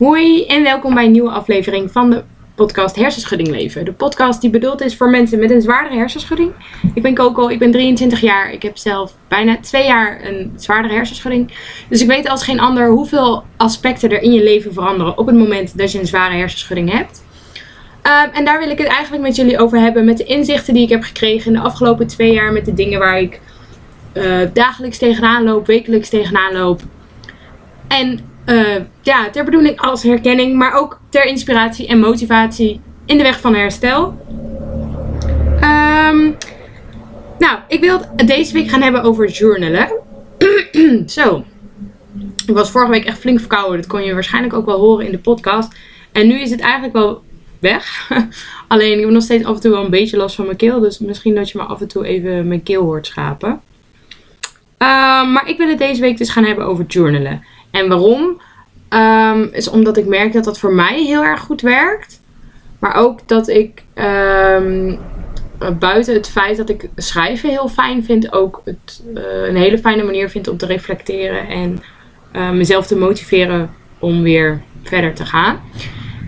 Hoi en welkom bij een nieuwe aflevering van de podcast Hersenschudding Leven. De podcast die bedoeld is voor mensen met een zwaardere hersenschudding. Ik ben Coco, ik ben 23 jaar. Ik heb zelf bijna twee jaar een zwaardere hersenschudding. Dus ik weet als geen ander hoeveel aspecten er in je leven veranderen op het moment dat je een zware hersenschudding hebt. Ehm, en daar wil ik het eigenlijk met jullie over hebben. Met de inzichten die ik heb gekregen in de afgelopen twee jaar. Met de dingen waar ik uh, dagelijks tegenaan loop, wekelijks tegenaan loop. En uh, ja, ter bedoeling als herkenning, maar ook ter inspiratie en motivatie in de weg van herstel. Um, nou, ik wil het deze week gaan hebben over journalen. Zo. Ik was vorige week echt flink verkouden. Dat kon je waarschijnlijk ook wel horen in de podcast. En nu is het eigenlijk wel weg. Alleen ik heb nog steeds af en toe wel een beetje last van mijn keel. Dus misschien dat je me af en toe even mijn keel hoort schapen. Uh, maar ik wil het deze week dus gaan hebben over journalen. En waarom? Um, is omdat ik merk dat dat voor mij heel erg goed werkt. Maar ook dat ik um, buiten het feit dat ik schrijven heel fijn vind, ook het, uh, een hele fijne manier vind om te reflecteren en uh, mezelf te motiveren om weer verder te gaan.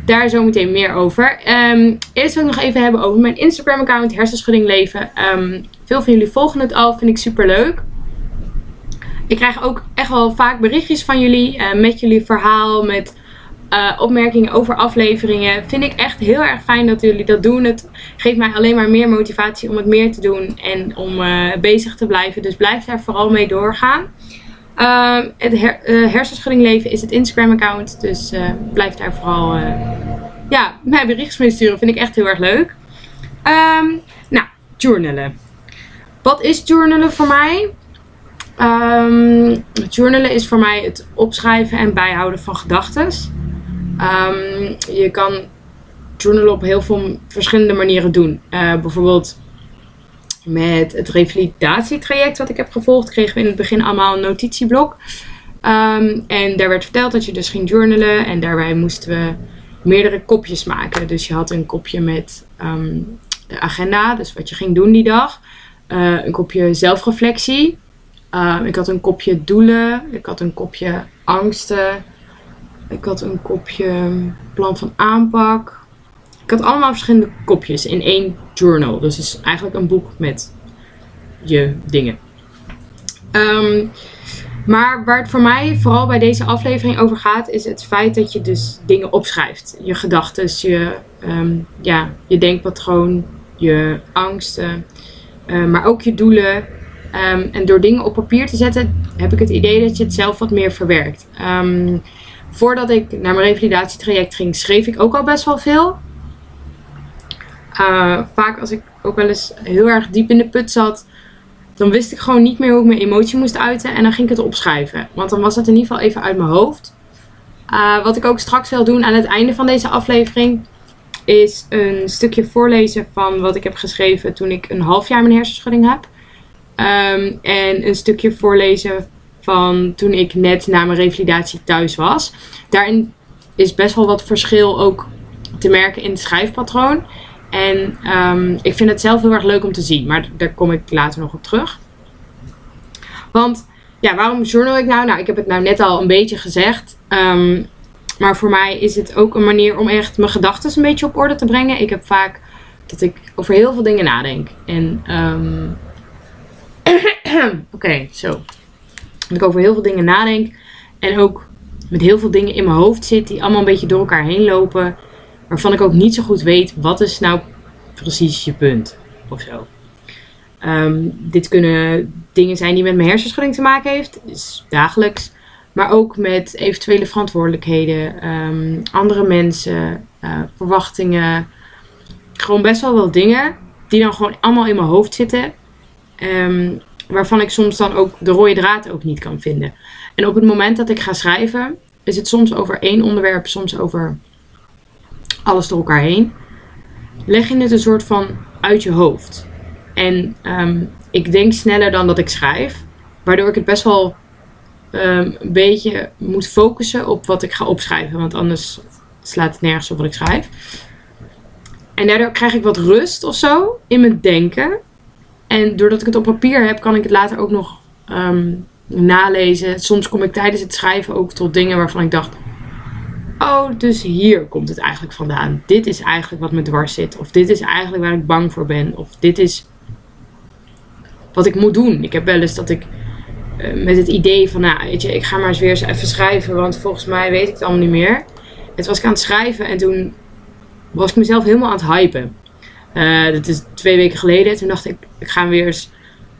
Daar zo meteen meer over. Um, eerst wil ik nog even hebben over mijn Instagram account Hersenschudding Leven. veel van jullie volgen het al, vind ik super leuk. Ik krijg ook echt wel vaak berichtjes van jullie uh, met jullie verhaal, met uh, opmerkingen over afleveringen. Vind ik echt heel erg fijn dat jullie dat doen. Het geeft mij alleen maar meer motivatie om het meer te doen en om uh, bezig te blijven. Dus blijf daar vooral mee doorgaan. het her hersenschudding leven is het Instagram account. Dus blijf daar vooral ja, mij berichtjes mee sturen. Vind ik echt heel erg leuk. Um, nou, journalen. Wat is journalen voor mij? Um, journalen is voor mij het opschrijven en bijhouden van gedachten. Um, je kan journalen op heel veel verschillende manieren doen. Uh, bijvoorbeeld met het revalidatietraject wat ik heb gevolgd, kregen we in het begin allemaal een notitieblok. Um, en daar werd verteld dat je dus ging journalen en daarbij moesten we meerdere kopjes maken. Dus je had een kopje met de agenda, dus wat je ging doen die dag. Uh, een kopje zelfreflectie. Um, ik had een kopje doelen. Ik had een kopje angsten. Ik had een kopje plan van aanpak. Ik had allemaal verschillende kopjes in één journal. Dus het is eigenlijk een boek met je dingen. Um, maar waar het voor mij vooral bij deze aflevering over gaat, is het feit dat je dus dingen opschrijft. Je gedachten, je, ja, je denkpatroon, je angsten, maar ook je doelen. Um, en door dingen op papier te zetten, heb ik het idee dat je het zelf wat meer verwerkt. Um, voordat ik naar mijn revalidatietraject ging, schreef ik ook al best wel veel. Uh, vaak als ik ook wel eens heel erg diep in de put zat, dan wist ik gewoon niet meer hoe ik mijn emotie moest uiten. En dan ging ik het opschrijven. Want dan was het in ieder geval even uit mijn hoofd. Uh, wat ik ook straks wil doen aan het einde van deze aflevering, is een stukje voorlezen van wat ik heb geschreven toen ik een half jaar mijn hersenschudding heb. Um, en een stukje voorlezen van toen ik net na mijn revalidatie thuis was. Daarin is best wel wat verschil ook te merken in het schrijfpatroon. En um, ik vind het zelf heel erg leuk om te zien, maar daar kom ik later nog op terug. Want ja, waarom journal ik nou? Nou, ik heb het nou net al een beetje gezegd. Um, maar voor mij is het ook een manier om echt mijn gedachten een beetje op orde te brengen. Ik heb vaak dat ik over heel veel dingen nadenk. En Oké, okay, zo. Dat ik over heel veel dingen nadenk. En ook met heel veel dingen in mijn hoofd zit die allemaal een beetje door elkaar heen lopen. Waarvan ik ook niet zo goed weet wat is nou precies je punt of zo. Um, dit kunnen dingen zijn die met mijn hersenschudding te maken heeft. Dus dagelijks. Maar ook met eventuele verantwoordelijkheden. Um, andere mensen. Uh, verwachtingen. Gewoon best wel wel dingen. Die dan gewoon allemaal in mijn hoofd zitten. Um, waarvan ik soms dan ook de rode draad ook niet kan vinden. En op het moment dat ik ga schrijven, is het soms over één onderwerp, soms over alles door elkaar heen. Leg je het een soort van uit je hoofd. En um, ik denk sneller dan dat ik schrijf, waardoor ik het best wel um, een beetje moet focussen op wat ik ga opschrijven, want anders slaat het nergens op wat ik schrijf. En daardoor krijg ik wat rust of zo in mijn denken. En doordat ik het op papier heb, kan ik het later ook nog um, nalezen. Soms kom ik tijdens het schrijven ook tot dingen waarvan ik dacht: oh, dus hier komt het eigenlijk vandaan. Dit is eigenlijk wat me dwars zit. Of dit is eigenlijk waar ik bang voor ben. Of dit is wat ik moet doen. Ik heb wel eens dat ik eh, met het idee van, nou, weet je, ik ga maar eens weer eens even schrijven, want volgens mij weet ik het allemaal niet meer. Het was ik aan het schrijven en toen was ik mezelf helemaal aan het hypen. Uh, dat is twee weken geleden. Toen dacht ik, ik ga weer eens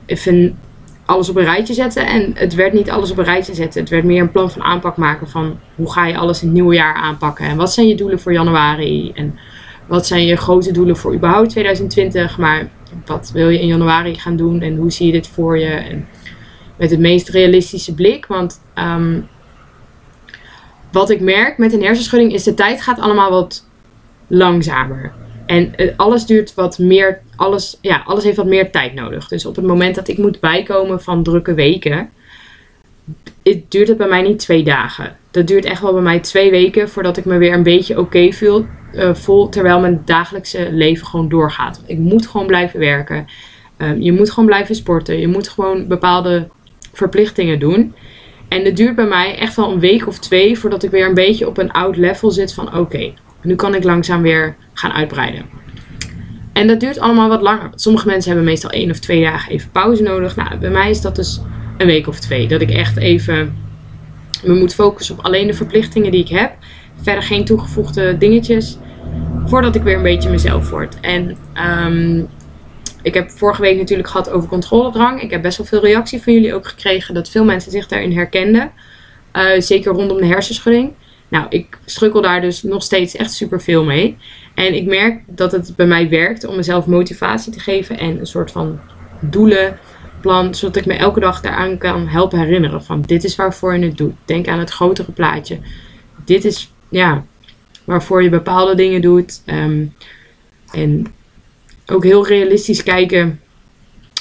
even alles op een rijtje zetten. En het werd niet alles op een rijtje zetten. Het werd meer een plan van aanpak maken van hoe ga je alles in het nieuwe jaar aanpakken. En wat zijn je doelen voor januari? En wat zijn je grote doelen voor überhaupt 2020? Maar wat wil je in januari gaan doen? En hoe zie je dit voor je? En met het meest realistische blik. Want ehm, wat ik merk met een hersenschudding is de tijd gaat allemaal wat langzamer. En eh, alles duurt wat meer, alles, ja, alles heeft wat meer tijd nodig. Dus op het moment dat ik moet bijkomen van drukke weken, het duurt het bij mij niet twee dagen. Dat duurt echt wel bij mij twee weken voordat ik me weer een beetje oké voel, uh, voel, terwijl mijn dagelijkse leven gewoon doorgaat. Ik moet gewoon blijven werken. Ehm, je moet gewoon blijven sporten. Je moet gewoon bepaalde verplichtingen doen. En het duurt bij mij echt wel een week of twee voordat ik weer een beetje op een oud level zit van oké, nu kan ik langzaam weer gaan uitbreiden. En dat duurt allemaal wat langer. Sommige mensen hebben meestal één of twee dagen even pauze nodig. Nou, bij mij is dat dus een week of twee. Dat ik echt even me moet focussen op alleen de verplichtingen die ik heb. Verder geen toegevoegde dingetjes. Voordat ik weer een beetje mezelf word. En um, ik heb vorige week natuurlijk gehad over controledrang. Ik heb best wel veel reactie van jullie ook gekregen dat veel mensen zich daarin herkenden. Uh, zeker rondom de hersenschudding. Nou, ik strukkel daar dus nog steeds echt super veel mee. En ik merk dat het bij mij werkt om mezelf motivatie te geven en een soort van doelenplan, zodat ik me elke dag daaraan kan helpen herinneren van dit is waarvoor je het doet. Denk aan het grotere plaatje. Dit is ja, waarvoor je bepaalde dingen doet. Um, en ook heel realistisch kijken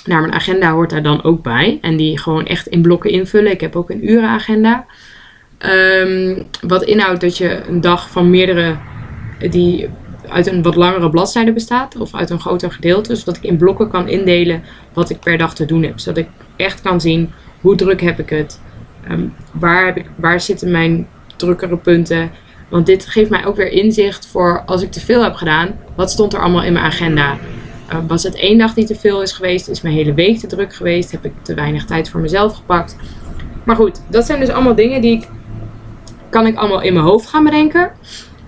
naar mijn agenda hoort daar dan ook bij. En die gewoon echt in blokken invullen. Ik heb ook een urenagenda. Um, wat inhoudt dat je een dag van meerdere, die uit een wat langere bladzijde bestaat. Of uit een groter gedeelte. Zodat ik in blokken kan indelen wat ik per dag te doen heb. Zodat ik echt kan zien hoe druk heb ik het. Um, waar, heb ik, waar zitten mijn drukkere punten. Want dit geeft mij ook weer inzicht voor als ik te veel heb gedaan. Wat stond er allemaal in mijn agenda? Uh, was het één dag die te veel is geweest? Is mijn hele week te druk geweest? Heb ik te weinig tijd voor mezelf gepakt? Maar goed, dat zijn dus allemaal dingen die ik kan ik allemaal in mijn hoofd gaan bedenken.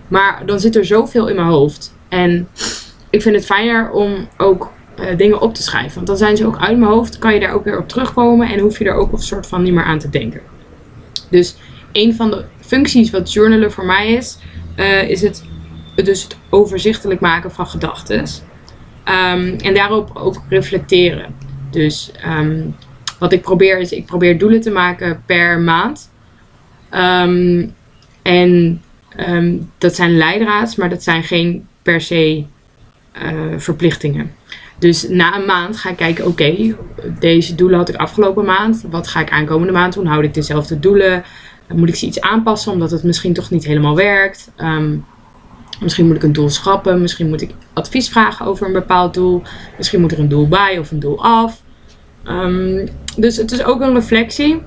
Maar dan zit er zoveel in mijn hoofd. En ik vind het fijner om ook uh, dingen op te schrijven. Want dan zijn ze ook uit mijn hoofd. Kan je daar ook weer op terugkomen. En hoef je er ook een soort van niet meer aan te denken. Dus een van de functies wat journalen voor mij is. Uh, is het, dus het overzichtelijk maken van gedachten. Um, en daarop ook reflecteren. Dus um, wat ik probeer is, ik probeer doelen te maken per maand. Um, en um, dat zijn leidraads, maar dat zijn geen per se uh, verplichtingen. Dus na een maand ga ik kijken, oké, deze doelen had ik afgelopen maand. Wat ga ik aankomende maand doen? Houd ik dezelfde doelen? Moet ik ze iets aanpassen omdat het misschien toch niet helemaal werkt? Um, misschien moet ik een doel schrappen. Misschien moet ik advies vragen over een bepaald doel. Misschien moet er een doel bij of een doel af. Dus het is ook een reflectie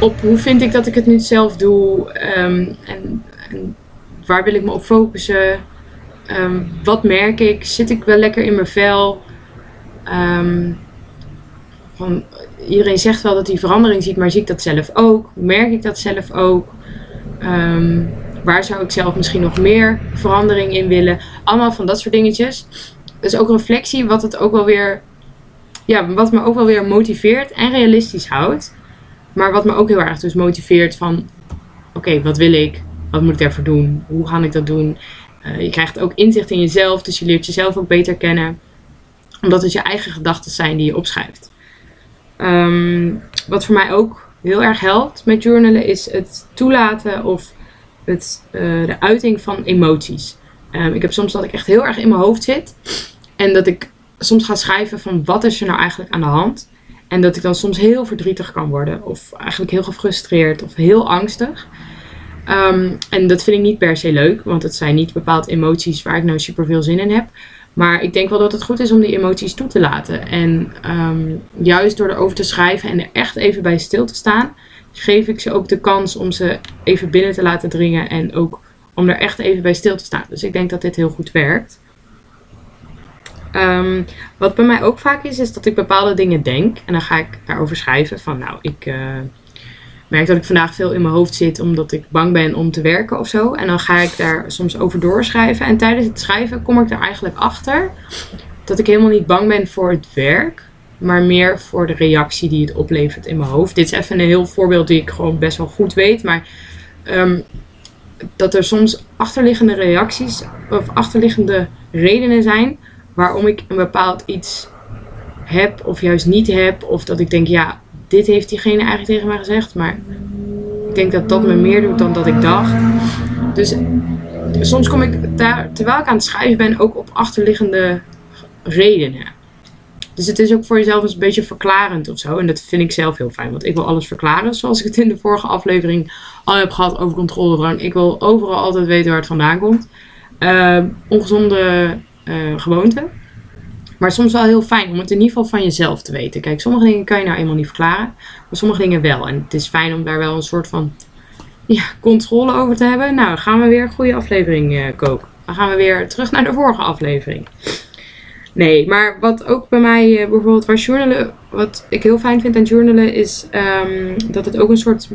op hoe vind ik dat ik het nu zelf doe um, en, en, waar wil ik me op focussen. Um, wat merk ik? Zit ik wel lekker in mijn vel? Um, van, iedereen zegt wel dat hij verandering ziet, maar zie ik dat zelf ook? Merk ik dat zelf ook? waar zou ik zelf misschien nog meer verandering in willen? Allemaal van dat soort dingetjes. Dus ook reflectie, wat het ook wel weer, ja, wat me ook wel weer motiveert en realistisch houdt. Maar wat me ook heel erg dus motiveert van... Oké, wat wil ik? Wat moet ik daarvoor doen? Hoe ga ik dat doen? Uh, je krijgt ook inzicht in jezelf. Dus je leert jezelf ook beter kennen. Omdat het je eigen gedachten zijn die je opschrijft. Um, wat voor mij ook heel erg helpt met journalen is het toelaten of het, uh, de uiting van emoties. Um, ik heb soms dat ik echt heel erg in mijn hoofd zit. En dat ik soms ga schrijven van wat is er nou eigenlijk aan de hand. En dat ik dan soms heel verdrietig kan worden. Of eigenlijk heel gefrustreerd of heel angstig. Um, en dat vind ik niet per se leuk. Want het zijn niet bepaald emoties waar ik nou super veel zin in heb. Maar ik denk wel dat het goed is om die emoties toe te laten. En um, juist door erover te schrijven en er echt even bij stil te staan. geef ik ze ook de kans om ze even binnen te laten dringen en ook om er echt even bij stil te staan. Dus ik denk dat dit heel goed werkt. Ehm, wat bij mij ook vaak is, is dat ik bepaalde dingen denk en dan ga ik daarover schrijven van nou, ik uh, merk dat ik vandaag veel in mijn hoofd zit omdat ik bang ben om te werken of zo. En dan ga ik daar soms over doorschrijven en tijdens het schrijven kom ik er eigenlijk achter dat ik helemaal niet bang ben voor het werk, maar meer voor de reactie die het oplevert in mijn hoofd. Dit is even een heel voorbeeld die ik gewoon best wel goed weet, maar um, dat er soms achterliggende reacties of achterliggende redenen zijn waarom ik een bepaald iets heb of juist niet heb. Of dat ik denk, ja, dit heeft diegene eigenlijk tegen mij gezegd, maar ik denk dat dat me meer doet dan dat ik dacht. Dus soms kom ik daar, terwijl ik aan het schrijven ben, ook op achterliggende redenen. Dus het is ook voor jezelf een beetje verklarend of zo. En dat vind ik zelf heel fijn, want ik wil alles verklaren. Zoals ik het in de vorige aflevering al heb gehad over controledrang. Ik wil overal altijd weten waar het vandaan komt. Uh, ongezonde uh, gewoonten. Maar soms wel heel fijn om het in ieder geval van jezelf te weten. Kijk, sommige dingen kan je nou eenmaal niet verklaren. Maar sommige dingen wel. En het is fijn om daar wel een soort van ja, controle over te hebben. Nou, gaan we weer een goede aflevering uh, koken. Dan gaan we weer terug naar de vorige aflevering. Nee, maar wat ook bij mij uh, bijvoorbeeld waar journalen, wat ik heel fijn vind aan journalen, is um, dat het ook een soort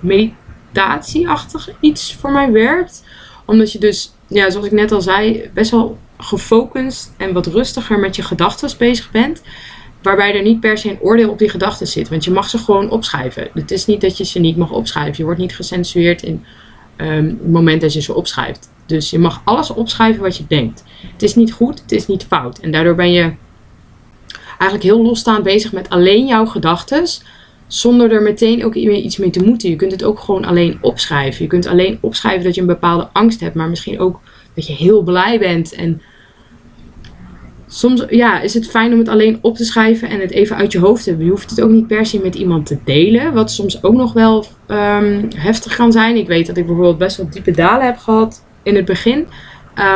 meditatieachtig iets voor mij werkt. Omdat je dus, ja, zoals ik net al zei, best wel gefocust en wat rustiger met je gedachten bezig bent. Waarbij er niet per se een oordeel op die gedachten zit. Want je mag ze gewoon opschrijven. Het is niet dat je ze niet mag opschrijven. Je wordt niet gecensureerd in um, het moment dat je ze opschrijft. Dus je mag alles opschrijven wat je denkt. Het is niet goed, het is niet fout. En daardoor ben je eigenlijk heel losstaand bezig met alleen jouw gedachten. Zonder er meteen ook iets mee te moeten. Je kunt het ook gewoon alleen opschrijven. Je kunt alleen opschrijven dat je een bepaalde angst hebt. Maar misschien ook dat je heel blij bent. En soms ja, is het fijn om het alleen op te schrijven en het even uit je hoofd te hebben. Je hoeft het ook niet per se met iemand te delen. Wat soms ook nog wel um, heftig kan zijn. Ik weet dat ik bijvoorbeeld best wel diepe dalen heb gehad in het begin.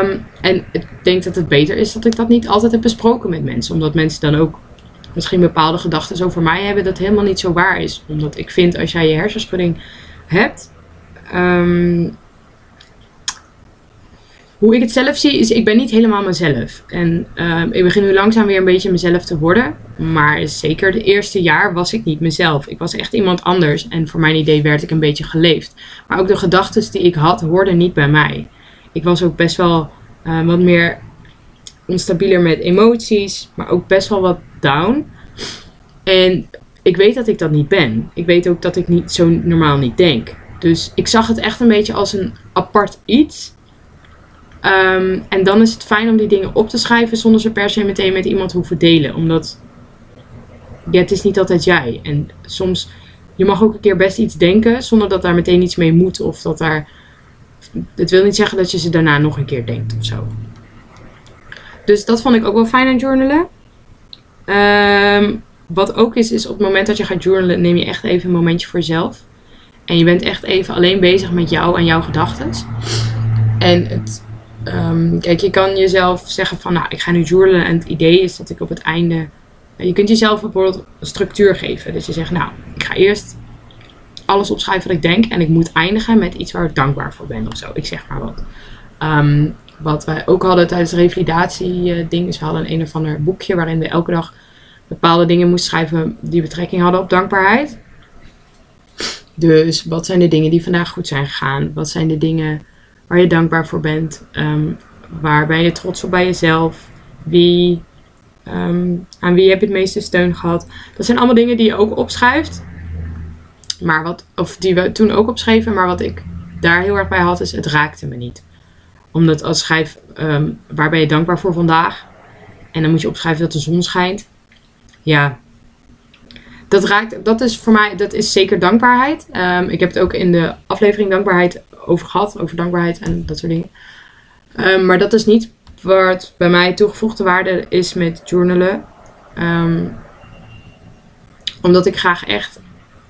Um, en ik denk dat het beter is dat ik dat niet altijd heb besproken met mensen. Omdat mensen dan ook misschien bepaalde gedachten over mij hebben dat helemaal niet zo waar is. Omdat ik vind als jij je hersenschudding hebt. Um, hoe ik het zelf zie, is ik ben niet helemaal mezelf. En uh, ik begin nu langzaam weer een beetje mezelf te worden. Maar zeker de eerste jaar was ik niet mezelf. Ik was echt iemand anders. En voor mijn idee werd ik een beetje geleefd. Maar ook de gedachten die ik had, hoorden niet bij mij. Ik was ook best wel uh, wat meeronstabieler met emoties. Maar ook best wel wat down. En ik weet dat ik dat niet ben. Ik weet ook dat ik niet zo normaal niet denk. Dus ik zag het echt een beetje als een apart iets Um, en dan is het fijn om die dingen op te schrijven zonder ze per se meteen met iemand hoeven delen. Omdat ja, het is niet altijd jij. En soms, je mag ook een keer best iets denken zonder dat daar meteen iets mee moet. Of dat daar, het wil niet zeggen dat je ze daarna nog een keer denkt of zo. Dus dat vond ik ook wel fijn aan journalen. Um, wat ook is, is op het moment dat je gaat journalen, neem je echt even een momentje voor jezelf. En je bent echt even alleen bezig met jou en jouw gedachten. En het, Um, kijk, je kan jezelf zeggen van, nou, ik ga nu journalen en het idee is dat ik op het einde... Je kunt jezelf bijvoorbeeld structuur geven. Dat je zegt, nou, ik ga eerst alles opschrijven wat ik denk en ik moet eindigen met iets waar ik dankbaar voor ben of zo. Ik zeg maar wat. Um, wat wij ook hadden tijdens de revalidatie dingen. Dus we hadden een, een of ander boekje waarin we elke dag bepaalde dingen moesten schrijven die betrekking hadden op dankbaarheid. Dus wat zijn de dingen die vandaag goed zijn gegaan? Wat zijn de dingen waar je dankbaar voor bent. Um, waar ben je trots op bij jezelf? Wie, um, aan wie heb je het meeste steun gehad? Dat zijn allemaal dingen die je ook opschrijft. Maar wat, of die we toen ook opschreven, maar wat ik daar heel erg bij had, is het raakte me niet. Omdat als schrijf, um, waar ben je dankbaar voor vandaag? En dan moet je opschrijven dat de zon schijnt. Ja, dat raakt, dat is voor mij, dat is zeker dankbaarheid. Ik heb het ook in de aflevering dankbaarheid over gehad, over dankbaarheid en dat soort dingen. Um, maar dat is niet wat bij mij toegevoegde waarde is met journalen. Um, omdat ik graag echt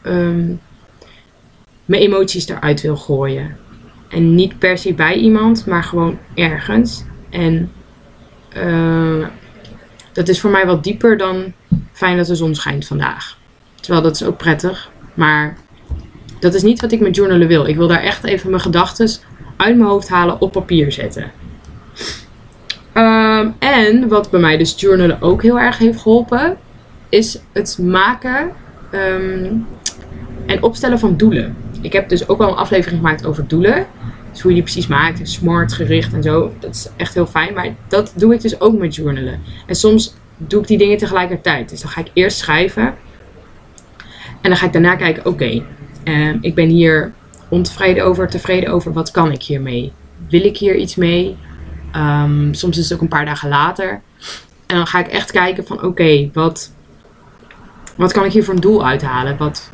um, mijn emoties eruit wil gooien. En niet per se bij iemand, maar gewoon ergens. En uh, dat is voor mij wat dieper dan fijn dat de zon schijnt vandaag. Terwijl dat is ook prettig. Maar dat is niet wat ik met journalen wil. Ik wil daar echt even mijn gedachten uit mijn hoofd halen, op papier zetten. Ehm, en wat bij mij dus journalen ook heel erg heeft geholpen, is het maken ehm, en opstellen van doelen. Ik heb dus ook wel een aflevering gemaakt over doelen. Dus hoe je die precies maakt, smart, gericht en zo. Dat is echt heel fijn. Maar dat doe ik dus ook met journalen. En soms doe ik die dingen tegelijkertijd. Dus dan ga ik eerst schrijven. En dan ga ik daarna kijken, oké, ehm, ik ben hier ontevreden over, tevreden over. Wat kan ik hiermee? Wil ik hier iets mee? Ehm, soms is het ook een paar dagen later. En dan ga ik echt kijken van oké, wat, wat kan ik hier voor een doel uithalen? Wat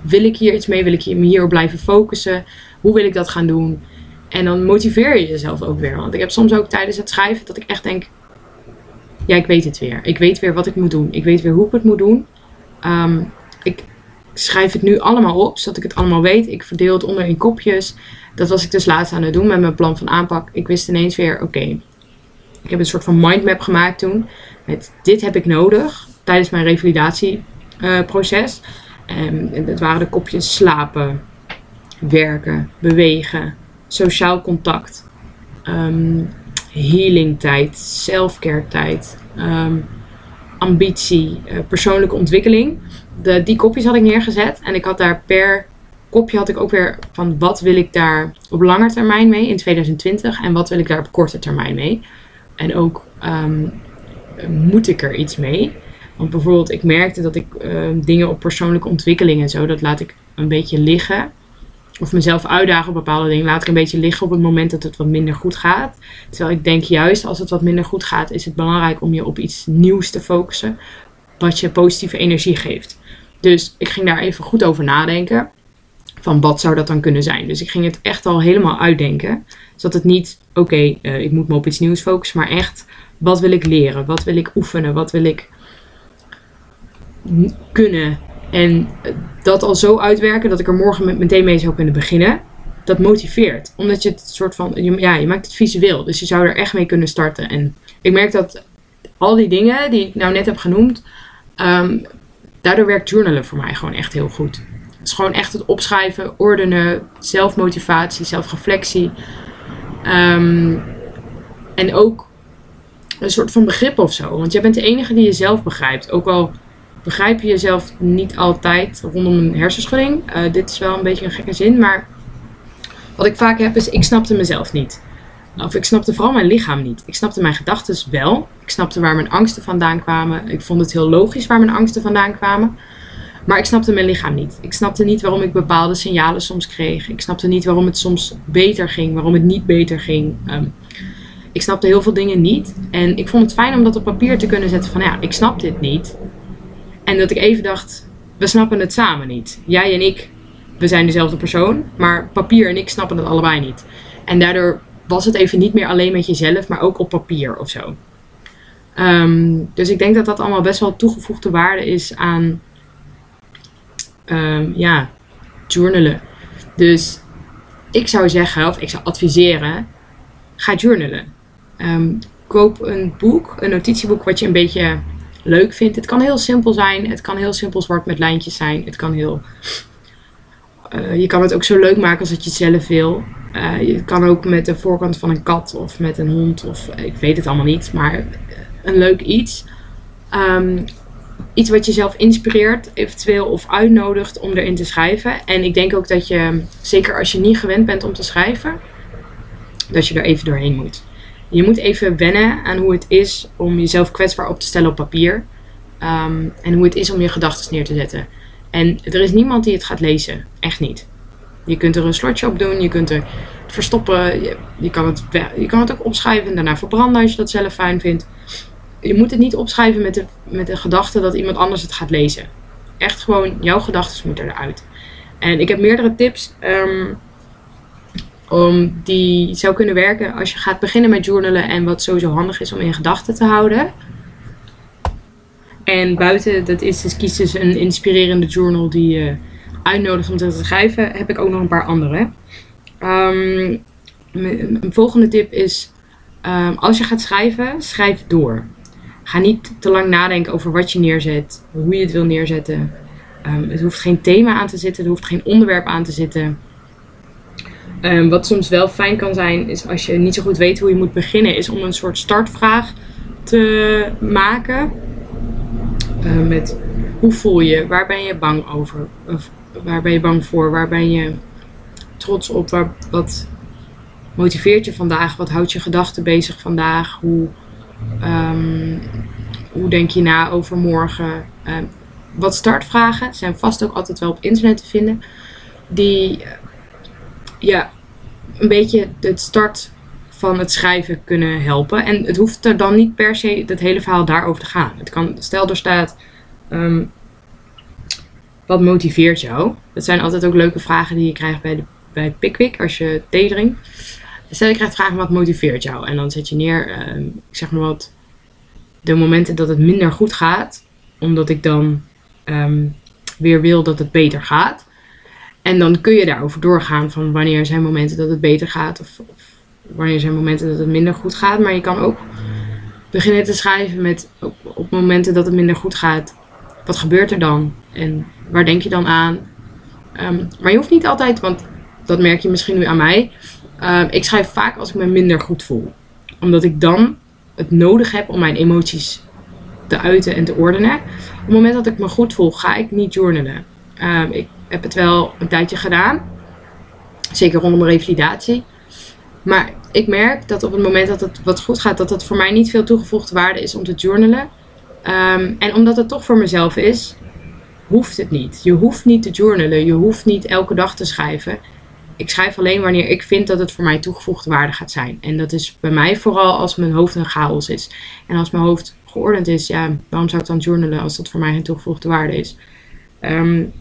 wil ik hier iets mee? Wil ik me hierop blijven focussen? Hoe wil ik dat gaan doen? En dan motiveer je jezelf ook weer. Want ik heb soms ook tijdens het schrijven dat ik echt denk: ja, ik weet het weer. Ik weet weer wat ik moet doen. Ik weet weer hoe ik het moet doen. Ehm, schrijf het nu allemaal op, zodat ik het allemaal weet. Ik verdeel het onder in kopjes. Dat was ik dus laatst aan het doen met mijn plan van aanpak. Ik wist ineens weer: oké, ik heb een soort van mindmap gemaakt toen. Met dit heb ik nodig tijdens mijn revalidatieproces. Uh, en dat waren de kopjes slapen, werken, bewegen, sociaal contact, um, healing tijd, selfcare tijd, ehm, ambitie, uh, persoonlijke ontwikkeling. De, die kopjes had ik neergezet en ik had daar per kopje had ik ook weer van wat wil ik daar op lange termijn mee in 2020 en wat wil ik daar op korte termijn mee. En ook um, moet ik er iets mee? Want bijvoorbeeld, ik merkte dat ik uh, dingen op persoonlijke ontwikkeling en zo, dat laat ik een beetje liggen. Of mezelf uitdagen op bepaalde dingen, laat ik een beetje liggen op het moment dat het wat minder goed gaat. Terwijl ik denk, juist als het wat minder goed gaat, is het belangrijk om je op iets nieuws te focussen. Wat je positieve energie geeft. Dus ik ging daar even goed over nadenken. Van wat zou dat dan kunnen zijn? Dus ik ging het echt al helemaal uitdenken. Zodat het niet, oké, uh, ik moet me op iets nieuws focussen. Maar echt, wat wil ik leren? Wat wil ik oefenen? Wat wil ik kunnen. En dat al zo uitwerken dat ik er morgen meteen mee zou kunnen beginnen. Dat motiveert. Omdat je het soort van. Ja, je maakt het visueel. Dus je zou er echt mee kunnen starten. En ik merk dat al die dingen die ik nou net heb genoemd. Um, daardoor werkt journalen voor mij gewoon echt heel goed. Het is gewoon echt het opschrijven, ordenen, zelfmotivatie, zelfreflectie. Um, en ook een soort van begrip of zo. Want jij bent de enige die jezelf begrijpt. Ook al begrijp je jezelf niet altijd rondom een hersenschudding. Uh, dit is wel een beetje een gekke zin, maar wat ik vaak heb is, ik snapte mezelf niet. Of ik snapte vooral mijn lichaam niet. Ik snapte mijn gedachten wel. Ik snapte waar mijn angsten vandaan kwamen. Ik vond het heel logisch waar mijn angsten vandaan kwamen. Maar ik snapte mijn lichaam niet. Ik snapte niet waarom ik bepaalde signalen soms kreeg. Ik snapte niet waarom het soms beter ging, waarom het niet beter ging. Um, ik snapte heel veel dingen niet. En ik vond het fijn om dat op papier te kunnen zetten van ja, ik snap dit niet. En dat ik even dacht, we snappen het samen niet. Jij en ik, we zijn dezelfde persoon, maar papier en ik snappen het allebei niet. En daardoor was het even niet meer alleen met jezelf, maar ook op papier of zo. Um, dus ik denk dat dat allemaal best wel toegevoegde waarde is aan, um, ja, journalen. Dus ik zou zeggen, of ik zou adviseren, ga journalen. Um, koop een boek, een notitieboek wat je een beetje leuk vindt. Het kan heel simpel zijn. Het kan heel simpel zwart met lijntjes zijn. Het kan heel. Uh, je kan het ook zo leuk maken als dat je het zelf wil. Uh, je kan ook met de voorkant van een kat of met een hond of ik weet het allemaal niet, maar een leuk iets. Um, iets wat jezelf inspireert, eventueel of uitnodigt om erin te schrijven. En ik denk ook dat je, zeker als je niet gewend bent om te schrijven, dat je er even doorheen moet. Je moet even wennen aan hoe het is om jezelf kwetsbaar op te stellen op papier. Um, en hoe het is om je gedachten neer te zetten. En er is niemand die het gaat lezen. Echt niet. Je kunt er een slotje op doen, je kunt er verstoppen. Je, kan, het, je kan het ook opschrijven en daarna verbranden als je dat zelf fijn vindt. Je moet het niet opschrijven met de, met de gedachte dat iemand anders het gaat lezen. Echt gewoon, jouw gedachten moeten eruit. En ik heb meerdere tips. Um, om die zou kunnen werken als je gaat beginnen met journalen en wat sowieso handig is om in gedachten te houden. En buiten, dat is dus kies dus een inspirerende journal die je uitnodigt om te schrijven, heb ik ook nog een paar andere. Um, een volgende tip is, um, als je gaat schrijven, schrijf door. Ga niet te lang nadenken over wat je neerzet, hoe je het wil neerzetten. Um, het hoeft geen thema aan te zitten, er hoeft geen onderwerp aan te zitten. Um, wat soms wel fijn kan zijn, is als je niet zo goed weet hoe je moet beginnen, is om een soort startvraag te maken. Uh, met hoe voel je, waar ben je bang over, waar ben je bang voor, waar ben je trots op, wat motiveert je vandaag, wat houdt je gedachten bezig vandaag, hoe, um, hoe denk je na over morgen. Wat startvragen zijn vast ook altijd wel op internet te vinden, die ja, een beetje het start van het schrijven kunnen helpen. En het hoeft er dan niet per se het hele verhaal daarover te gaan. Het kan, stel er staat, um, wat motiveert jou? Dat zijn altijd ook leuke vragen die je krijgt bij, de, bij Pickwick als je thee drinkt. Stel je krijgt vragen wat motiveert jou? En dan zet je neer, ik zeg maar wat, de momenten dat het minder goed gaat. Omdat ik dan um, weer wil dat het beter gaat. En dan kun je daarover doorgaan van wanneer zijn momenten dat het beter gaat of, wanneer zijn momenten dat het minder goed gaat. Maar je kan ook beginnen te schrijven met op, momenten dat het minder goed gaat. Wat gebeurt er dan? En waar denk je dan aan? Um, maar je hoeft niet altijd, want dat merk je misschien nu aan mij. Uh, ik schrijf vaak als ik me minder goed voel. Omdat ik dan het nodig heb om mijn emoties te uiten en te ordenen. Op het moment dat ik me goed voel, ga ik niet journalen. Uh, ik heb het wel een tijdje gedaan. Zeker rondom revalidatie. Maar ik merk dat op het moment dat het wat goed gaat, dat het voor mij niet veel toegevoegde waarde is om te journalen. Um, en omdat het toch voor mezelf is, hoeft het niet. Je hoeft niet te journalen. Je hoeft niet elke dag te schrijven. Ik schrijf alleen wanneer ik vind dat het voor mij toegevoegde waarde gaat zijn. En dat is bij mij vooral als mijn hoofd een chaos is. En als mijn hoofd geordend is, ja, waarom zou ik dan journalen als dat voor mij geen toegevoegde waarde is? Um,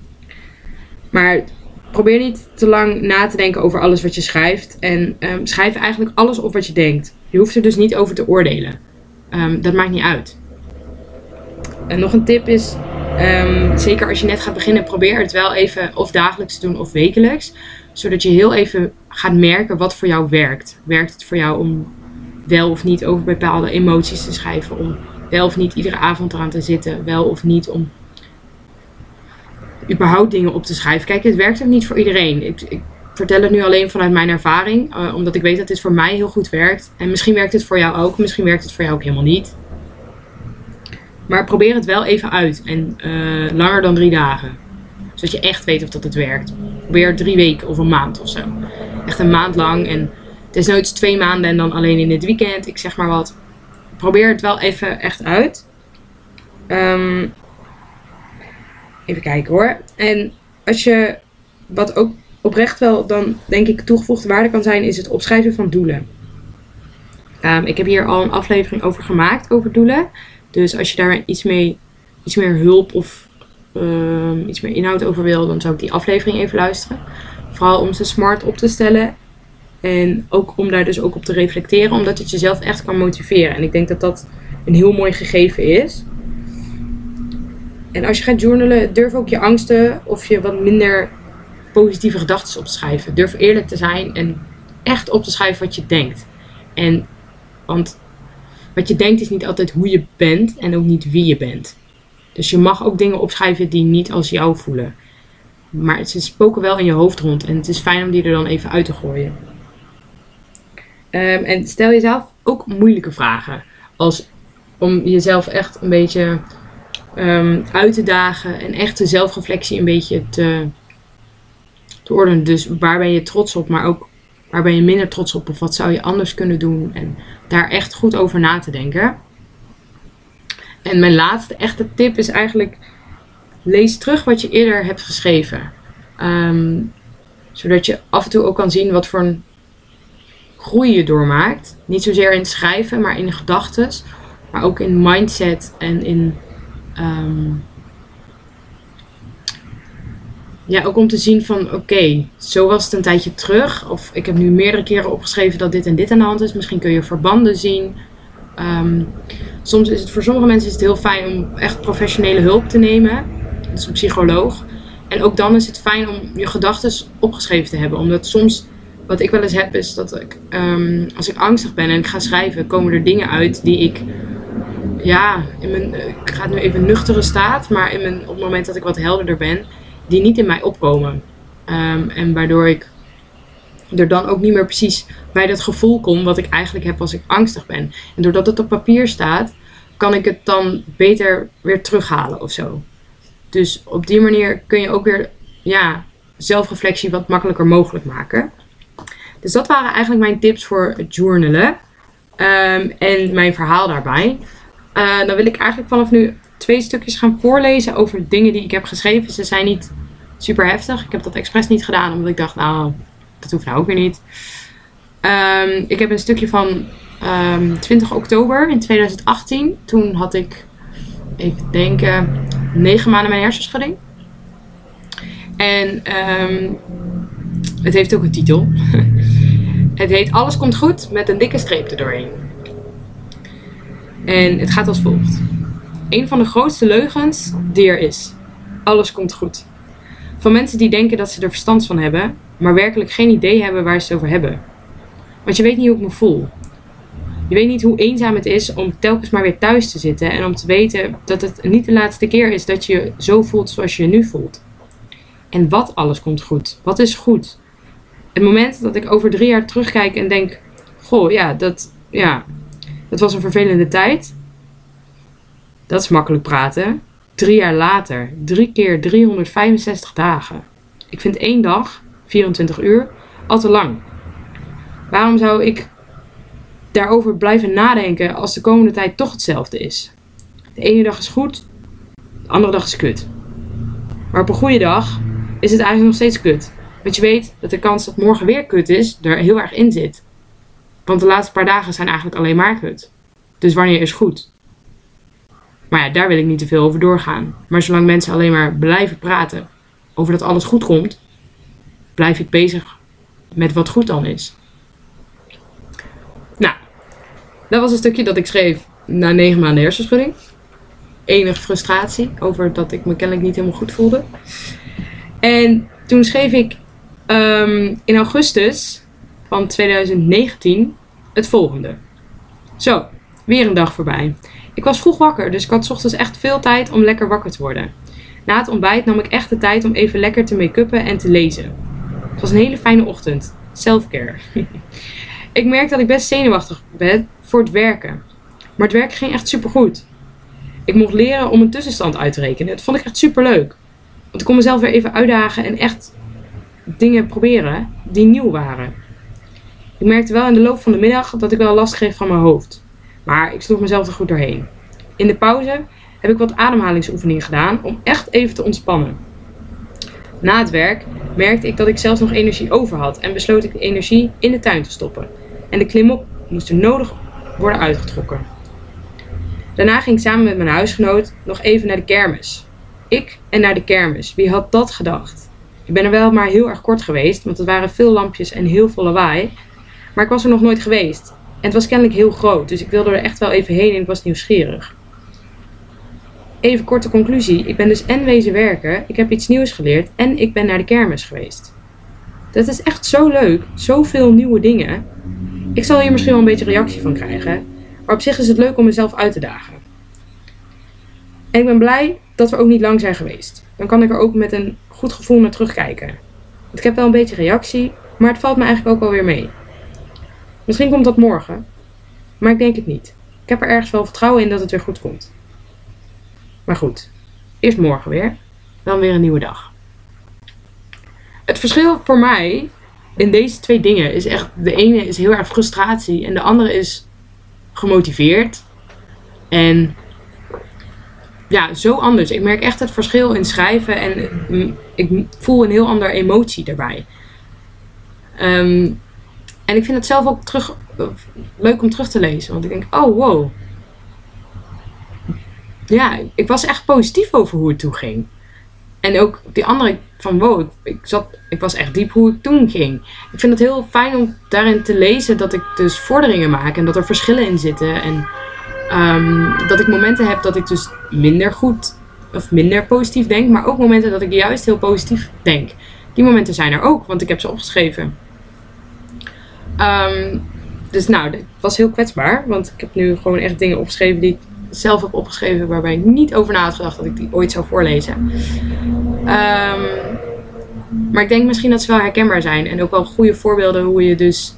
maar probeer niet te lang na te denken over alles wat je schrijft. En um, schrijf eigenlijk alles op wat je denkt. Je hoeft er dus niet over te oordelen. Um, dat maakt niet uit. En nog een tip is, um, zeker als je net gaat beginnen, probeer het wel even of dagelijks te doen of wekelijks. Zodat je heel even gaat merken wat voor jou werkt. Werkt het voor jou om wel of niet over bepaalde emoties te schrijven? Om wel of niet iedere avond eraan te zitten? Wel of niet om überhaupt dingen op te schrijven. Kijk, het werkt ook niet voor iedereen. Ik, ik vertel het nu alleen vanuit mijn ervaring, uh, omdat ik weet dat dit voor mij heel goed werkt. En misschien werkt het voor jou ook, misschien werkt het voor jou ook helemaal niet. Maar probeer het wel even uit en uh, langer dan drie dagen. Zodat je echt weet of dat het werkt. Probeer drie weken of een maand of zo. Echt een maand lang en het is nooit twee maanden en dan alleen in het weekend, ik zeg maar wat. Probeer het wel even echt uit. Um, Even kijken hoor. En als je, wat ook oprecht wel dan denk ik toegevoegde waarde kan zijn, is het opschrijven van doelen. Um, ik heb hier al een aflevering over gemaakt, over doelen. Dus als je daar iets, mee, iets meer hulp of um, iets meer inhoud over wil, dan zou ik die aflevering even luisteren. Vooral om ze smart op te stellen. En ook om daar dus ook op te reflecteren, omdat het jezelf echt kan motiveren. En ik denk dat dat een heel mooi gegeven is. En als je gaat journalen, durf ook je angsten of je wat minder positieve gedachten op te schrijven. Durf eerlijk te zijn en echt op te schrijven wat je denkt. En, want wat je denkt is niet altijd hoe je bent en ook niet wie je bent. Dus je mag ook dingen opschrijven die niet als jou voelen. Maar ze spoken wel in je hoofd rond en het is fijn om die er dan even uit te gooien. Um, en stel jezelf ook moeilijke vragen. Als om jezelf echt een beetje um, uit te dagen en echt de zelfreflectie een beetje te, te ordenen. Dus waar ben je trots op, maar ook waar ben je minder trots op of wat zou je anders kunnen doen en daar echt goed over na te denken. En mijn laatste echte tip is eigenlijk lees terug wat je eerder hebt geschreven. Um, zodat je af en toe ook kan zien wat voor een groei je doormaakt. Niet zozeer in schrijven, maar in gedachten. Maar ook in mindset en in Um, ja, ook om te zien van oké, zo was het een tijdje terug. Of ik heb nu meerdere keren opgeschreven dat dit en dit aan de hand is. Misschien kun je verbanden zien. Um, soms is het voor sommige mensen is het heel fijn om echt professionele hulp te nemen. Dus een psycholoog. En ook dan is het fijn om je gedachten opgeschreven te hebben. Omdat soms, wat ik wel eens heb, is dat ik, um, als ik angstig ben en ik ga schrijven, komen er dingen uit die ik ja, in mijn, ik ga het nu even nuchtere staat, maar in mijn, op het moment dat ik wat helderder ben, die niet in mij opkomen. Ehm, en waardoor ik er dan ook niet meer precies bij dat gevoel kom wat ik eigenlijk heb als ik angstig ben. En doordat het op papier staat, kan ik het dan beter weer terughalen of zo. Dus op die manier kun je ook weer ja, zelfreflectie wat makkelijker mogelijk maken. Dus dat waren eigenlijk mijn tips voor het journalen. Ehm, en mijn verhaal daarbij. Uh, dan wil ik eigenlijk vanaf nu twee stukjes gaan voorlezen over dingen die ik heb geschreven. Ze zijn niet super heftig. Ik heb dat expres niet gedaan, omdat ik dacht, nou, dat hoeft nou ook weer niet. Um, ik heb een stukje van um, ehm, 20 oktober in 2018. Toen had ik, ik denk, uh, negen maanden mijn hersenschudding. En um, het heeft ook een titel. het heet Alles komt goed met een dikke streep erdoorheen. En het gaat als volgt. Een van de grootste leugens die er is. Alles komt goed. Van mensen die denken dat ze er verstand van hebben, maar werkelijk geen idee hebben waar ze het over hebben. Want je weet niet hoe ik me voel. Je weet niet hoe eenzaam het is om telkens maar weer thuis te zitten en om te weten dat het niet de laatste keer is dat je je zo voelt zoals je je nu voelt. En wat alles komt goed. Wat is goed? Het moment dat ik over drie jaar terugkijk en denk: Goh, ja, dat, ja, dat was een vervelende tijd. Dat is makkelijk praten. Drie jaar later, drie keer 365 dagen. Ik vind één dag, 24 uur, al te lang. Waarom zou ik daarover blijven nadenken als de komende tijd toch hetzelfde is? De ene dag is goed, de andere dag is kut. Maar op een goede dag is het eigenlijk nog steeds kut. Want je weet dat de kans dat morgen weer kut is, er heel erg in zit. Want de laatste paar dagen zijn eigenlijk alleen maar kut. Dus wanneer is goed? Maar ja, daar wil ik niet te veel over doorgaan. Maar zolang mensen alleen maar blijven praten over dat alles goed komt, blijf ik bezig met wat goed dan is. Nou, dat was een stukje dat ik schreef na negen maanden hersenschudding. Enige frustratie over dat ik me kennelijk niet helemaal goed voelde. En toen schreef ik um, in augustus van 2019 het volgende. Zo, weer een dag voorbij. Ik was vroeg wakker, dus ik had ochtends echt veel tijd om lekker wakker te worden. Na het ontbijt nam ik echt de tijd om even lekker te make-uppen en te lezen. Het was een hele fijne ochtend. Selfcare. ik merk dat ik best zenuwachtig ben voor het werken. Maar het werk ging echt supergoed. Ik mocht leren om een tussenstand uit te rekenen. Dat vond ik echt super leuk. Want ik kon mezelf weer even uitdagen en echt dingen proberen die nieuw waren. Ik merkte wel in de loop van de middag dat ik wel last kreeg van mijn hoofd. Maar ik sloeg mezelf er goed doorheen. In de pauze heb ik wat ademhalingsoefeningen gedaan om echt even te ontspannen. Na het werk merkte ik dat ik zelfs nog energie over had en besloot ik de energie in de tuin te stoppen. En de klimop moest er nodig worden uitgetrokken. Daarna ging ik samen met mijn huisgenoot nog even naar de kermis. Ik en naar de kermis. Wie had dat gedacht? Ik ben er wel maar heel erg kort geweest, want het waren veel lampjes en heel veel lawaai. Maar ik was er nog nooit geweest. En het was kennelijk heel groot, dus ik wilde er echt wel even heen en ik was nieuwsgierig. Even korte conclusie. Ik ben dus en wezen werken, ik heb iets nieuws geleerd en ik ben naar de kermis geweest. Dat is echt zo leuk, zoveel nieuwe dingen. Ik zal hier misschien wel een beetje reactie van krijgen, maar op zich is het leuk om mezelf uit te dagen. En ik ben blij dat we ook niet lang zijn geweest. Dan kan ik er ook met een goed gevoel naar terugkijken. Want ik heb wel een beetje reactie, maar het valt me eigenlijk ook wel weer mee. Misschien komt dat morgen, maar ik denk het niet. Ik heb er ergens wel vertrouwen in dat het weer goed komt. Maar goed, eerst morgen weer, dan weer een nieuwe dag. Het verschil voor mij in deze twee dingen is echt: de ene is heel erg frustratie en de andere is gemotiveerd. En ja, zo anders. Ik merk echt het verschil in schrijven en ik voel een heel andere emotie daarbij. Ehm, en ik vind het zelf ook terug, leuk om terug te lezen. Want ik denk, oh wow. Ja, ik was echt positief over hoe het toen ging. En ook die andere van wow, ik, zat, ik was echt diep hoe ik toen ging. Ik vind het heel fijn om daarin te lezen dat ik dus vorderingen maak en dat er verschillen in zitten. En um, dat ik momenten heb dat ik dus minder goed of minder positief denk, maar ook momenten dat ik juist heel positief denk. Die momenten zijn er ook, want ik heb ze opgeschreven. Um, dus nou, het was heel kwetsbaar. Want ik heb nu gewoon echt dingen opgeschreven die ik zelf heb opgeschreven waarbij ik niet over na had gedacht dat ik die ooit zou voorlezen. Ehm, maar ik denk misschien dat ze wel herkenbaar zijn en ook wel goede voorbeelden hoe je dus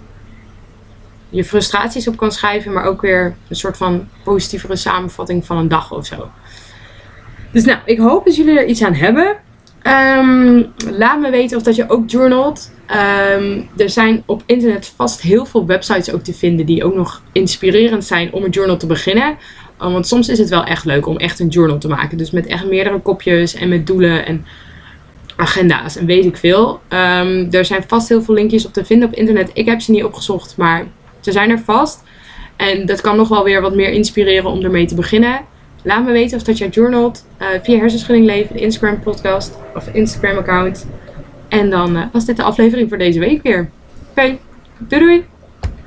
je frustraties op kan schrijven, maar ook weer een soort van positievere samenvatting van een dag of zo. Dus nou, ik hoop dat jullie er iets aan hebben. Ehm, laat me weten of dat je ook journalt. Ehm, er zijn op internet vast heel veel websites ook te vinden die ook nog inspirerend zijn om een journal te beginnen. Oh, want soms is het wel echt leuk om echt een journal te maken. Dus met echt meerdere kopjes en met doelen en agenda's en weet ik veel. Um, er zijn vast heel veel linkjes op te vinden op internet. Ik heb ze niet opgezocht, maar ze zijn er vast. En dat kan nog wel weer wat meer inspireren om ermee te beginnen. Laat me weten of dat jij journalt uh, via Hersenschudding Leven, Instagram podcast of Instagram account. En dan uh, was dit de aflevering voor deze week weer. Oké, doei doei!